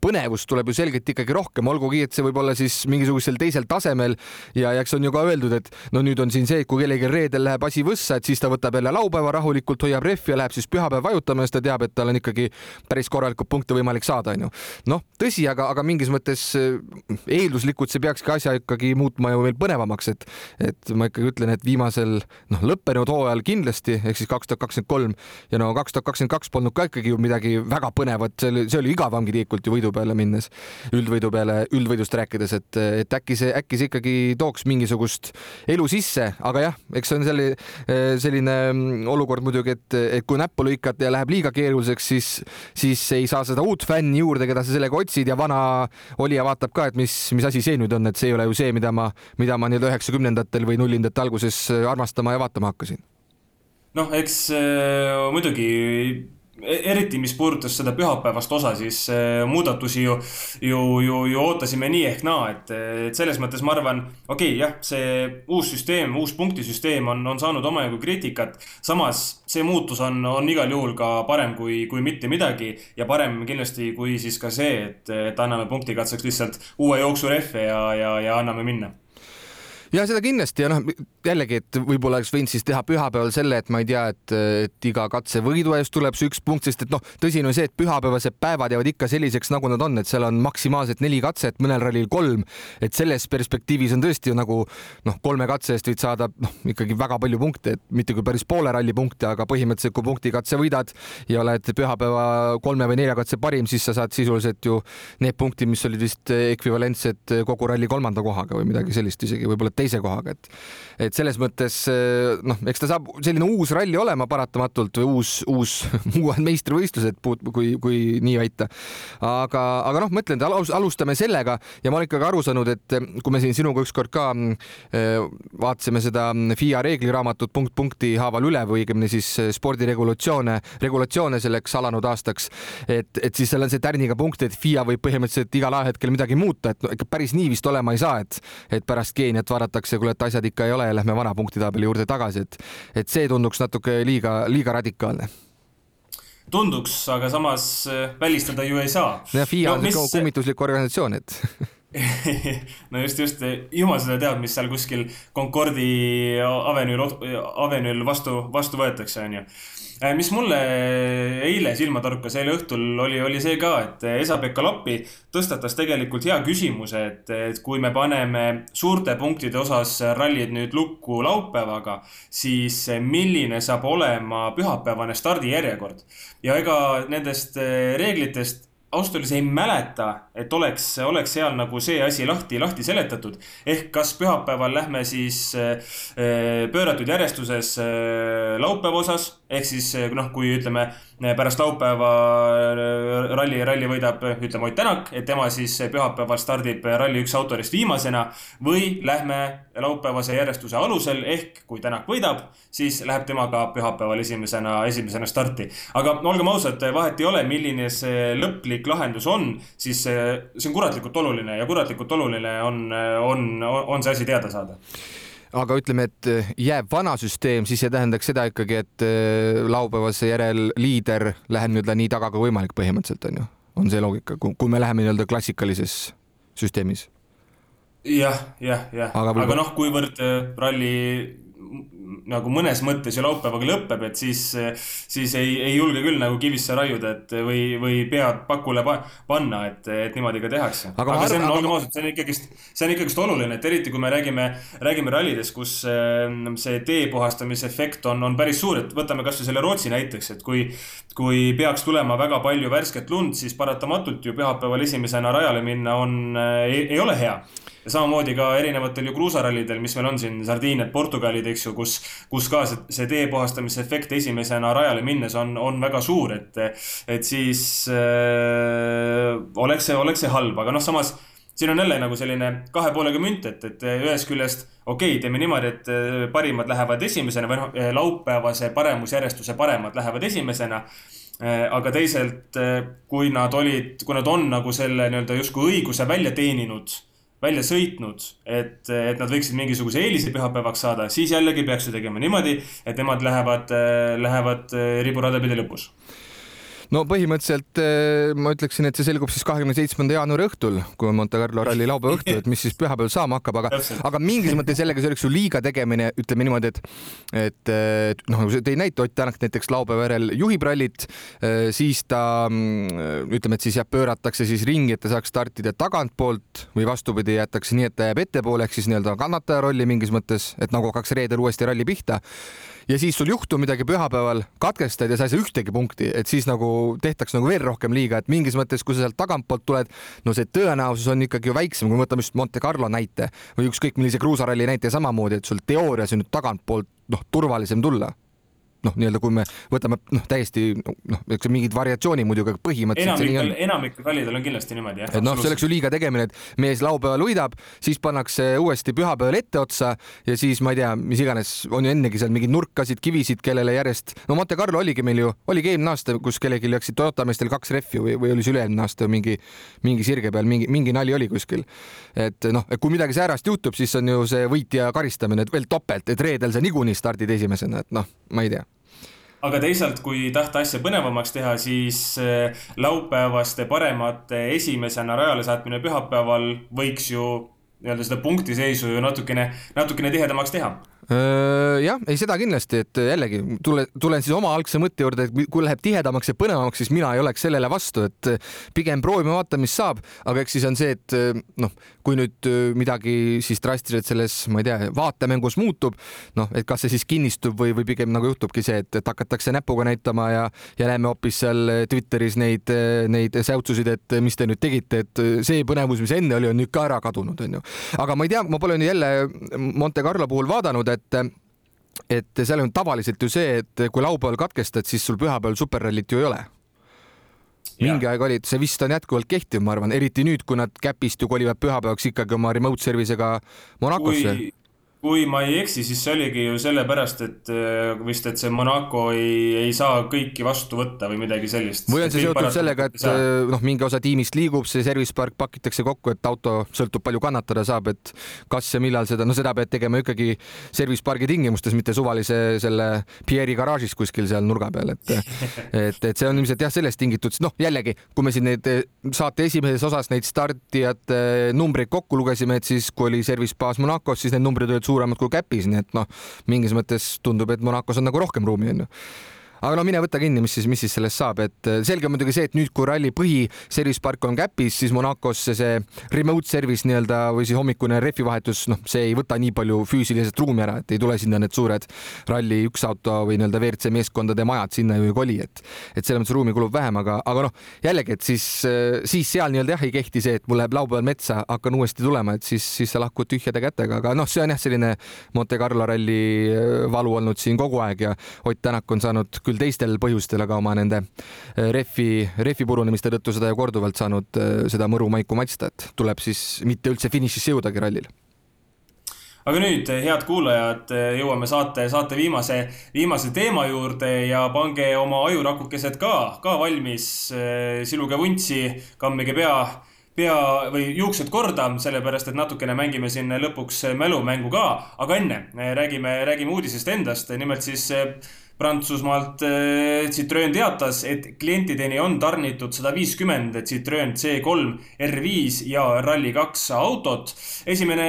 põnevust tuleb ju selgelt ikkagi rohkem, olgugi et see võib olla siis mingisugusel teisel tasemel ja, eks on ju ka öeldud, et no nüüd on siin see, et kui kellelgi reedel läheb asi võssa, et siis ta võtab jälle laupäeva rahulikult, hoiab rehvi ja läheb siis pühapäev vajutama, sest ta teab, et tal on ikkagi päris korralikult punkte võimalik saada, onju. noh, tõsi, aga, aga mingis mõttes eh, eelduslikult see peakski asja ikkagi muutma ju veel põnevamaks, et, et ma ikkagi ütlen, et viimasel noh, lõppenud hooajal kindlasti ehk siis kaks tuhat kakskümmend kolm ja no kaks tuhat kakskümmend kaks polnud ka ikkagi ju midagi väga põnevat, see oli, see oli igavamgi tegelikult ju võidu peale minnes, üldvõidu peale, üldvõidust rääkides, et, et äkki see, äkki see ikkagi tooks mingisugust elu sisse, aga jah, eks see on selle, selline olukord muidugi, et, et kui näppu lõikad ja läheb liiga keeruliseks, siis, siis ei saa seda uut fänni juurde, keda sa sellega otsid ja vana olija vaatab ka, et mis, mis asi see nüüd on, et see ei ole ju see, mida ma, mida ma nii-öelda üheksakümnendatel või nullindate alguses armastama ja vaatama hakkasin. noh, eks äh, muidugi eriti, mis puudutas seda pühapäevast osa, siis äh, muudatusi ju, ju, ju, ju ootasime nii ehk naa, et, et selles mõttes ma arvan, okei okay,, jah, see uus süsteem, uus punktisüsteem on, on saanud omajagu kriitikat. samas see muutus on, on igal juhul ka parem kui, kui mitte midagi ja parem kindlasti kui siis ka see, et, et anname punktikatseks lihtsalt uue jooksurehve ja, ja, ja anname minna ja seda kindlasti ja noh, jällegi, et võib-olla oleks võinud siis teha pühapäeval selle, et ma ei tea, et, et iga katse võidu eest tuleb see üks punkt, sest et noh, tõsine on see, et pühapäevased päevad jäävad ikka selliseks, nagu nad on, et seal on maksimaalselt neli katset, mõnel rallil kolm. et selles perspektiivis on tõesti nagu noh, kolme katse eest võid saada noh, ikkagi väga palju punkte, et mitte küll päris poole ralli punkte, aga põhimõtteliselt kui punktikatse võidad ja oled pühapäeva kolme või nelja katse parim, siis sa saad sisuliselt ju need punktid, mis olid vist ekvivalentsed kogu ralli kolmanda kohaga või midagi sellist isegi võib-olla teise kohaga, et et selles mõttes noh, eks ta saab selline uus ralli olema paratamatult või uus, uus uued meistrivõistlused, kui, kui nii väita. aga, aga noh, ma ütlen, alustame sellega ja ma olen ikkagi aru saanud, et kui me siin sinuga ükskord ka vaatasime seda FIA reegliraamatut punkt punkti haaval üle või õigemini siis spordiregulatsioone, regulatsioone selleks alanud aastaks, et, et siis seal on see tärniga punkt, et FIA võib põhimõtteliselt igal ajahetkel midagi muuta, et no, ikka päris nii vist olema ei saa, et, et pärast Keeniat vaadatakse, kuule, et asjad ikka ei ole ja lähme vana punktitabeli juurde tagasi, et, et see tunduks natuke liiga, liiga radikaalne tunduks, aga samas äh, välistada ju ei saa. jah, FIA on no, mis... kummituslik organisatsioon, et no just, just, jumal seda teab, mis seal kuskil Concordi avenüül, avenüül vastu, vastu võetakse, onju. Äh, mis mulle eile silma torkas, eile õhtul oli, oli see ka, et Esa-Pekka Lappi tõstatas tegelikult hea küsimuse, et, et kui me paneme suurte punktide osas rallid nüüd lukku laupäevaga, siis milline saab olema pühapäevane stardijärjekord. ja ega nendest reeglitest ausalt öeldes ei mäleta, et oleks, oleks seal nagu see asi lahti, lahti seletatud. ehk kas pühapäeval lähme siis äh, pööratud järjestuses äh, laupäeva osas, ehk siis noh, kui ütleme pärast laupäeva ralli, ralli võidab, ütleme Ott Tänak, et tema siis pühapäeval stardib ralli üks autorist viimasena. või lähme laupäevase järjestuse alusel ehk kui Tänak võidab, siis läheb tema ka pühapäeval esimesena, esimesena starti. aga olgem ausad, vahet ei ole, milline see lõplik lahendus on, siis see on kuratlikult oluline ja kuratlikult oluline on, on, on see asi teada saada. Aga ütleme, et eh, jääb vana süsteem, siis see tähendaks seda ikkagi, et eh, laupäevase järel liider läheb nii-öelda nii taga kui võimalik põhimõtteliselt on ju, on see loogika, kui me läheme nii-öelda klassikalises süsteemis? Ja,. jah, jah, jah, aga, aga noh, kuivõrd eh, ralli nagu mõnes mõttes ju laupäevaga lõpeb, et siis, siis ei, ei julge küll nagu kivisse raiuda, et või, või pead pakule pa, panna, et, et niimoodi ka tehakse. aga, aga see on, olgem ausad, see on ikkagist, see on ikkagist oluline, et eriti kui me räägime, räägime rallides, kus ehm, see tee puhastamise efekt on, on päris suur, et võtame kasvõi selle Rootsi näiteks, et kui, kui peaks tulema väga palju värsket lund, siis paratamatult ju pühapäeval esimesena rajale minna on, ei, ei ole hea ja samamoodi ka erinevatel ju kruusarallidel, mis meil on siin, Sardiiniad, Portugalid, eks ju, kus, kus ka see, see tee puhastamise efekt esimesena rajale minnes on, on väga suur, et, et siis äh, oleks see, oleks see halb, aga noh, samas siin on jälle nagu selline kahe poolega münt, et, et ühest küljest okei okay,, teeme niimoodi, et äh, parimad lähevad esimesena või noh, laupäevase paremusjärjestuse paremad lähevad esimesena äh, aga teisalt, äh, kui nad olid, kui nad on nagu selle nii-öelda justkui õiguse välja teeninud välja sõitnud, et, et nad võiksid mingisuguse eelise pühapäevaks saada, siis jällegi peaks ju tegema niimoodi, et nemad lähevad, lähevad riburada pidi lõpus no põhimõtteliselt eh, ma ütleksin, et see selgub siis kahekümne seitsmenda jaanuari õhtul, kui on Monte Carlo ralli laupäeva õhtul, et mis siis pühapäeval saama hakkab, aga, aga mingis mõttes jällegi see oleks ju liiga tegemine, ütleme niimoodi, et, et, et noh, nagu sa tõid näite, Ott Tänak näiteks laupäeva järel juhib rallit, eh, siis ta mm, ütleme, et siis jah, pööratakse siis ringi, et ta saaks startida tagantpoolt või vastupidi, jäetakse nii, et ta jääb ettepoole ehk siis nii-öelda kannataja rolli mingis mõttes, et nagu hakkaks reedel uuesti ralli pihta ja siis sul juhtub midagi pühapäeval, katkestad ja sa ei saa ühtegi punkti, et siis nagu tehtaks nagu veel rohkem liiga, et mingis mõttes, kui sa sealt tagantpoolt tuled, no see tõenäosus on ikkagi ju väiksem, kui me võtame just Monte Carlo näite või ükskõik millise kruusaralli näite samamoodi, et sul teoorias on nüüd tagantpoolt noh, turvalisem tulla noh, nii-öelda kui me võtame noh, täiesti noh, eks mingid variatsioonid muidugi, aga põhimõtteliselt. enamikel, enamikel rallidel on kindlasti niimoodi jah. et noh, see oleks ju liiga tegemine, et mees laupäeval võidab, siis pannakse uuesti pühapäeval etteotsa ja siis ma ei tea, mis iganes, on ju ennegi seal mingeid nurkasid, kivisid, kellele järjest, no Monte Carlo oligi meil ju, oligi eelmine aasta, kus kellelgi läksid Toyota meestel kaks rehvi või, või oli see üle-eelmine aasta mingi, mingi sirge peal mingi, mingi nali oli kuskil. et noh, et kui midagi säärast juhtub, siis on ju see võitja karistamine veel topelt, et reedel sa niikuinii stardid esimesena, et noh, ma ei tea aga teisalt, kui tahta asja põnevamaks teha, siis eh, laupäevaste paremate esimesena rajale saatmine pühapäeval võiks ju nii-öelda seda punktiseisu ju natukene, natukene tihedamaks teha jah, ei seda kindlasti, et jällegi tule, tulen siis oma algse mõtte juurde, et kui läheb tihedamaks ja põnevamaks, siis mina ei oleks sellele vastu, et pigem proovime, vaatame, mis saab, aga eks siis on see, et noh, kui nüüd midagi siis drastiliselt selles, ma ei tea, vaatemängus muutub, noh, et kas see siis kinnistub või, või pigem nagu juhtubki see, et, et hakatakse näpuga näitama ja, ja näeme hoopis seal Twitteris neid, neid säutsusid, et mis te nüüd tegite, et see põnevus, mis enne oli, on nüüd ka ära kadunud, onju. Aga ma ei tea, ma pole jälle Monte Carlo puhul vaadanud, et et seal on tavaliselt ju see, et kui laupäeval katkestad, siis sul pühapäeval superrallit ju ei ole. Mingi aeg olid, see vist on jätkuvalt kehtiv, ma arvan, eriti nüüd, kui nad käpist ju kolivad pühapäevaks ikkagi oma remote service'ega Monacosse. Kui ma ei eksi, siis see oligi ju sellepärast, et äh, vist, et see Monaco ei, ei saa kõiki vastu võtta või midagi sellist. või on see seotud sellega, et äh, noh, mingi osa tiimist liigub, see service park pakitakse kokku, et auto sõltub palju kannatada saab, et kas ja millal seda, no seda pead tegema ikkagi service pargi tingimustes, mitte suvalise selle Pierre'i garaažis kuskil seal nurga peal, et et, et see on ilmselt jah, sellest tingitud, noh, jällegi, kui me siin neid äh, saate esimeses osas neid startijate numbreid kokku lugesime, et siis kui oli service baas Monacos, siis need numbrid olid suuremad kui Käpis, nii et noh, mingis mõttes tundub, et Monacos on nagu rohkem ruumi, onju aga no mine võta kinni, mis siis, mis siis sellest saab, et äh, selge on muidugi see, et nüüd, kui ralli põhi service park on Käpis, siis Monacosse see remote service nii-öelda või siis hommikune rehvivahetus, noh, see ei võta nii palju füüsiliselt ruumi ära, et ei tule sinna need suured ralli üks auto või nii-öelda WRC meeskondade majad sinna ju ei koli, et et selles mõttes ruumi kulub vähem, aga, aga noh, jällegi, et siis, äh, siis seal nii-öelda jah, ei kehti see, et mul läheb laupäeval metsa, hakkan uuesti tulema, et siis, siis sa lahkud tühjade kätega, aga noh, see on jah, selline Monte Carlo ralli äh, valu olnud siin kogu aeg ja Ott Tänak on saanud küll teistel põhjustel, aga oma nende äh, rehvi, rehvi purunemiste tõttu seda ju korduvalt saanud äh, seda mõru maiku matsta, et tuleb siis mitte üldse finišisse jõudagi rallil aga nüüd, head kuulajad, jõuame saate, saate viimase, viimase teema juurde ja pange oma ajurakukesed ka, ka valmis. Äh, siluge vuntsi, kammige pea, pea või juuksed korda, sellepärast et natukene mängime siin lõpuks mälumängu ka. aga enne räägime, räägime uudisest endast, nimelt siis Prantsusmaalt äh, Citroen teatas, et klientideni on tarnitud sada viiskümmend Citroen C3 R5 ja Rally2 autot. esimene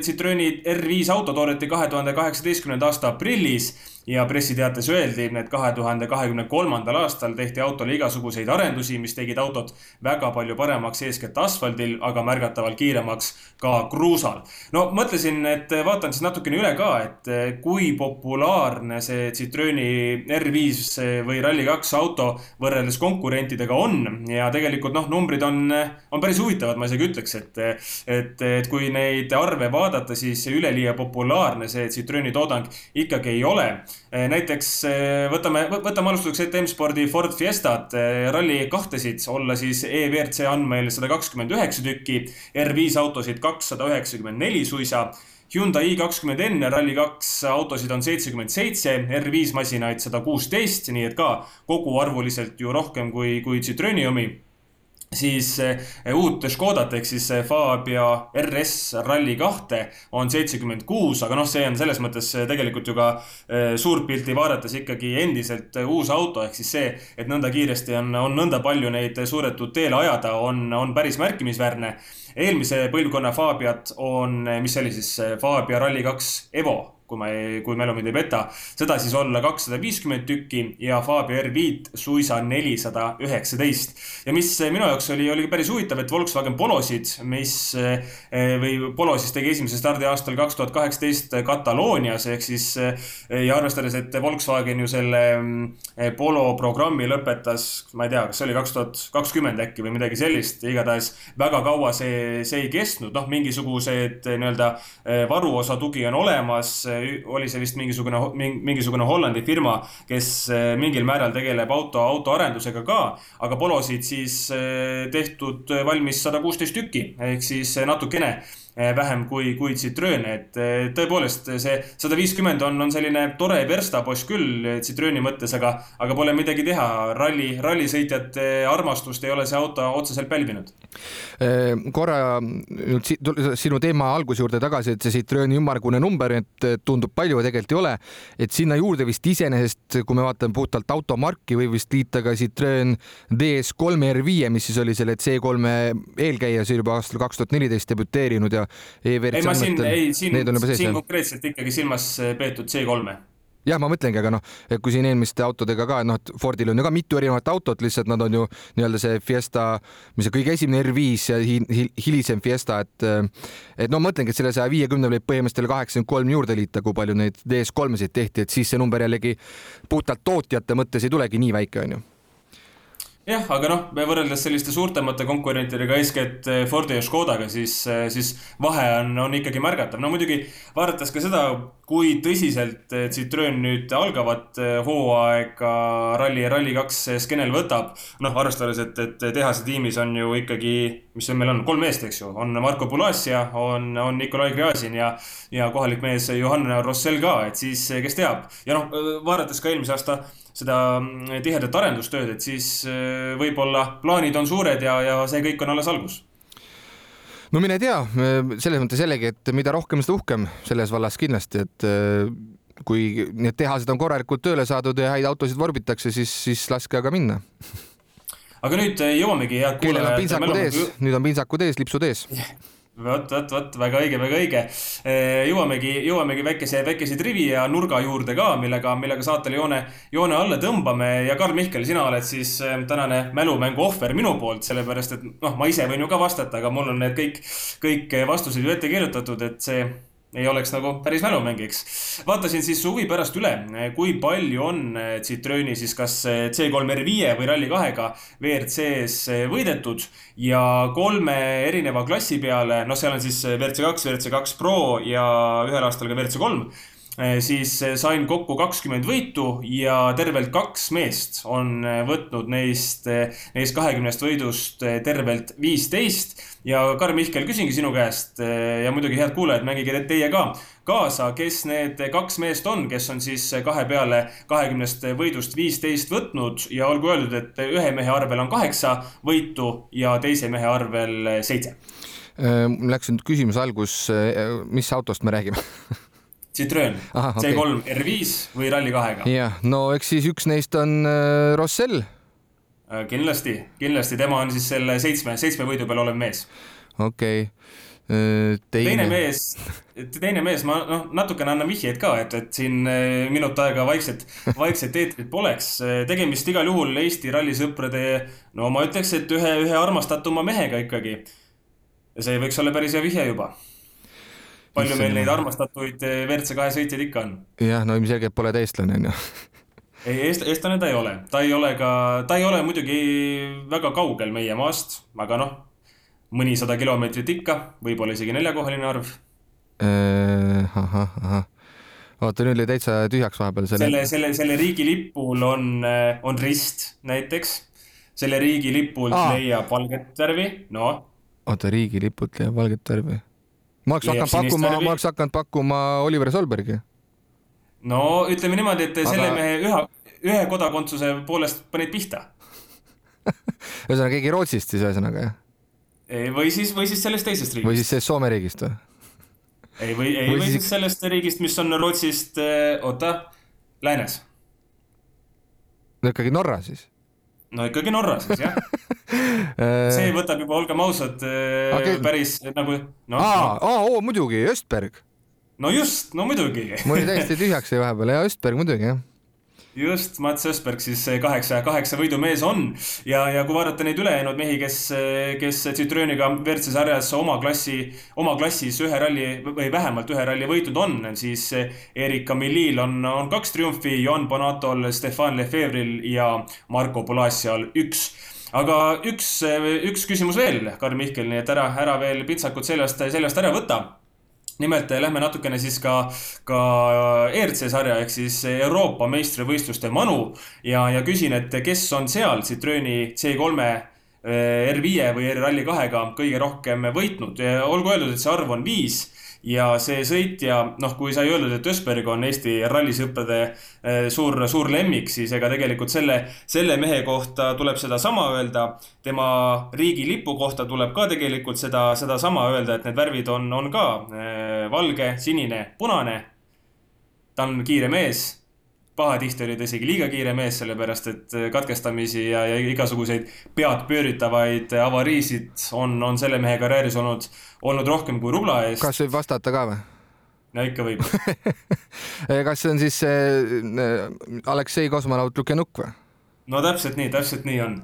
Citroeni R5 auto toodeti kahe tuhande kaheksateistkümnenda aasta aprillis ja pressiteates öeldi, et kahe tuhande kahekümne kolmandal aastal tehti autole igasuguseid arendusi, mis tegid autot väga palju paremaks, eeskätt asfaldil, aga märgatavalt kiiremaks ka kruusal. no mõtlesin, et vaatan siis natukene üle ka, et kui populaarne see Citroeni R5 või Rally2 auto võrreldes konkurentidega on ja tegelikult noh, numbrid on, on päris huvitavad, ma isegi ütleks, et, et, et kui neid arve vaadata, siis üleliia populaarne see Citroeni toodang ikkagi ei ole Eh, näiteks eh, võtame, võtame alustuseks ette M-spordi Ford Fiestat, eh, ralli kahtesid, olla siis EWRC andmeil sada kakskümmend üheksa tükki, R5 autosid kakssada üheksakümmend neli suisa. Hyundai i20N Rally2 autosid on seitsekümmend seitse, R5 masinaid sada kuusteist, nii et ka koguarvuliselt ju rohkem kui, kui Citroeni omi siis eh, uut Škodat ehk siis eh, Fabia RS Rally kahte on seitsekümmend kuus, aga noh, see on selles mõttes eh, tegelikult ju ka suurt pilti vaadates ikkagi endiselt uus auto, ehk siis see, et nõnda kiiresti on, on nõnda palju neid suudetud teele ajada, on, on päris märkimisväärne. eelmise põlvkonna Fabiat on, mis see oli siis, Fabia Rally2 Evo kui ma ei, kui mälu mind ei peta. seda siis olla kakssada viiskümmend tükki ja Fabia R5 suisa nelisada üheksateist. ja mis minu jaoks oli, oli päris huvitav, et Volkswagen Polosid, mis või Polo siis tegi esimese stardi aastal kaks tuhat kaheksateist Kataloonias ehk siis ja arvestades, et Volkswagen ju selle mm, Polo programmi lõpetas, ma ei tea, kas see oli kaks tuhat kakskümmend äkki või midagi sellist, igatahes väga kaua see, see ei kestnud, noh, mingisugused nii-öelda varuosa tugi on olemas oli see vist mingisugune, mingisugune Hollandi firma, kes eh, mingil määral tegeleb auto, autoarendusega ka, aga Polosid siis eh, tehtud valmis sada kuusteist tükki ehk siis natukene Eh, vähem kui, kui Citroen, et eh, tõepoolest see sada viiskümmend on, on selline tore verstapost küll Citroeni mõttes, aga, aga pole midagi teha. ralli, rallisõitjate armastust ei ole see auto otseselt pälvinud. Eh, korra nüüd sinu teema alguse juurde tagasi, et see Citroeni ümmargune number, et tundub palju, aga tegelikult ei ole. et sinna juurde vist iseenesest, kui me vaatame puhtalt automarki, võib vist liita ka Citroen DS3 R5, mis siis oli selle C3 eelkäija, see juba aastal kaks tuhat neliteist debüteerinud ja e-WRC ei, ma siin, ei, siin, siin konkreetselt ikkagi silmas peetud C3-e jah, ma mõtlengi, aga noh, kui siin eelmiste autodega ka, noh, et Fordil on ju ka mitu erinevat autot, lihtsalt nad on ju nii-öelda see Fiesta, mis see kõige esimene R5 ja hi hi hilisem Fiesta, et et no mõtlengi, et selle saja viiekümne võib põhimõtteliselt kaheksakümmend kolm juurde liita, kui palju neid DS3-sid tehti, et siis see number jällegi puhtalt tootjate mõttes ei tulegi nii väike, onju jah, aga noh, võrreldes selliste suurtemate konkurentidega, eeskätt eh, Fordi ja Škodaga, siis, eh, siis vahe on, on ikkagi märgatav. no muidugi vaadates ka seda, kui tõsiselt eh, Citroen nüüd algavat hooaega Rally ja Rally2 skeenel võtab. noh, arvestades, et, et tehase tiimis on ju ikkagi, mis see meil on, kolm meest, eks ju, on Marko Pulasja, on, on Nikolai Gräzin ja, ja kohalik mees Johanna Rossell ka, et siis kes teab. ja noh, vaadates ka eelmise aasta seda mm, tihedat arendustööd, et siis äh, võib-olla plaanid on suured ja, ja see kõik on alles algus no mine tea, selles mõttes jällegi, et mida rohkem, seda uhkem selles vallas kindlasti, et äh, kui need tehased on korralikult tööle saadud ja häid autosid vorbitakse, siis, siis laske aga minna. aga nüüd äh, jõuamegi, head kuulajad. kellel on pintsakud ees, nüüd on pintsakud ees, lipsud ees vot, vot, vot väga õige, väga õige. jõuamegi, jõuamegi väikese, väikese trivi ja nurga juurde ka, millega, millega saatele joone, joone alla tõmbame ja Karl Mihkel, sina oled siis tänane mälumängu ohver minu poolt, sellepärast et noh, ma ise võin ju ka vastata, aga mul on need kõik, kõik vastused ju ette kirjutatud, et see ei oleks nagu päris mälumängiks. vaatasin siis huvi pärast üle, kui palju on eh, Citrooni siis kas eh, C3 R5 või Rally2-ga WRC-s eh, võidetud ja kolme erineva klassi peale, noh, seal on siis WRC2, WRC2 Pro ja ühel aastal ka WRC3 siis sain kokku kakskümmend võitu ja tervelt kaks meest on võtnud neist, neist kahekümnest võidust tervelt viisteist. Ja Karl Mihkel, küsingi sinu käest eh, ja muidugi head kuulajad, mängige teie ka kaasa, kes need kaks meest on, kes on siis kahe peale kahekümnest võidust viisteist võtnud. Ja olgu öeldud, et ühe mehe arvel on kaheksa võitu ja teise mehe arvel seitse. Äh, läks nüüd küsimuse algus, mis autost me räägime Citroen okay. C3 R5 või Rally2-ga? jah, no eks siis üks neist on äh, Rossell Äh, kindlasti, kindlasti tema on siis selle seitsme, seitsme võidu peal olev mees. okei okay. Äh, teine. teine mees, teine mees, ma noh, natukene annan vihjeid ka, et, et siin äh, minut aega vaikset, vaikset eetrit poleks. tegemist igal juhul Eesti rallisõprade, no ma ütleks, et ühe, ühe armastatuma mehega ikkagi. ja see võiks olla päris hea vihje juba palju meil neid armastatuid WRC kahe sõitjaid ikka on? jah, no ilmselgelt pole ta eestlane, onju ei, eest-, eestlane ta ei ole, ta ei ole ka, ta ei ole muidugi väga kaugel meie maast, aga noh, mõnisada kilomeetrit ikka, võib-olla isegi neljakohaline arv. Äh, ahah, ahah oota, nüüd oli täitsa tühjaks vahepeal selle. selle, selle, selle riigi lipul on, äh, on rist näiteks. selle riigi lipult leiab valget värvi, no. oota, riigi lipult leiab valget värvi? Ma oleks hakanud pakkuma, ma oleks hakanud pakkuma Oliver Solbergi no ütleme niimoodi, et selle Aga... mehe ühe, ühe kodakondsuse poolest panid pihta ühesõnaga keegi Rootsist siis ühesõnaga jah? või siis, või siis sellest teisest riigist. või siis sellest Soome riigist või? ei, või, ei, või siis sellest riigist, mis on Rootsist, eh, oota, läänes. no ikkagi Norra siis? no ikkagi Norra siis jah see võtab juba, olgem ausad okay., eh, päris nagu no,. aa no., aa, oo muidugi, Östberg no just, no muidugi. mul oli täiesti tühjaks jäi vahepeal ja Östberg muidugi jah just, Mats Ösberg siis kaheksa, kaheksa võidumees on ja, ja kui vaadata neid ülejäänud mehi, kes, kes Citrooniga WRC sarjas oma klassi, oma klassis ühe ralli või vähemalt ühe ralli võitnud on, siis Erika Millil on, on kaks triumfi, Johan Bonatol, Stefan Lefevril ja Marko Polassial üks aga üks, üks küsimus veel, Karl Mihkel, nii et ära, ära veel pintsakud seljast, seljast ära võta. Nimelt lähme natukene siis ka, ka ERC sarja ehk siis Euroopa meistrivõistluste manu. Ja, ja küsin, et kes on seal Citrooni C3 eh, R5 või R-Rally2-ga kõige rohkem võitnud. olgu öeldud, et see arv on viis ja see sõitja, noh, kui sai öeldud, et Ösberg on Eesti rallisõprade eh, suur, suur lemmik, siis ega tegelikult selle, selle mehe kohta tuleb sedasama öelda. tema riigilipu kohta tuleb ka tegelikult seda, sedasama öelda, et need värvid on, on ka eh, valge, sinine, punane. ta on kiire mees pahatihti oli ta isegi liiga kiire mees, sellepärast et katkestamisi ja, ja igasuguseid pead pööritavaid avariisid on, on selle mehe karjääris olnud, olnud rohkem kui rubla eest. kas võib vastata ka või? no ikka võib kas see on siis äh, Aleksei kosmonaut Lukenuk või? no täpselt nii, täpselt nii on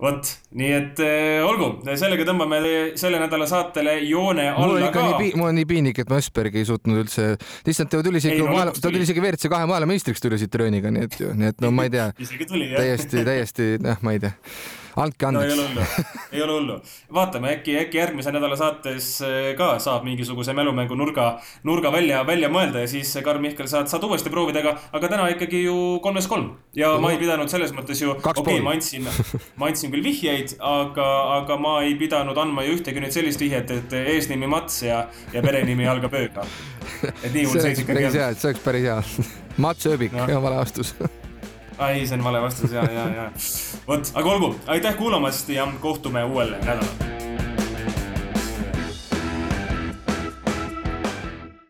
vot, nii et äh, olgu, sellega tõmbame selle nädala saatele joone alla ka. mul on nii piinlik, et ma Ösbergi ei suutnud üldse, lihtsalt ta tuli isegi, no, ta tuli isegi WRC kahe maailmameistriks tuli siit trööniga, nii et, nii et no ma ei tea. isegi tuli jah. täiesti, täiesti, noh, ma ei tea andke andeks no,. ei ole hullu, ei ole hullu. vaatame, äkki, äkki järgmise nädala saates eh, ka saab mingisuguse mälumängu nurga, nurga välja, välja mõelda ja siis, Karl Mihkel, saad, saad uuesti proovida, aga, aga täna ikkagi ju kolmes kolm. ja no, ma ei pidanud selles mõttes ju, okei okay,, ma andsin, ma andsin küll vihjeid, aga, aga ma ei pidanud andma ju ühtegi nüüd sellist vihjet, et eesnimi Mats ja, ja perenimi algab ööga. et nii mul seis ikkagi on. see oleks päris hea. Mats Ööbik no., vale vastus ai, see on vale vastus ja, ja, ja. vot, aga olgu, aitäh kuulamast ja kohtume uuel nädalal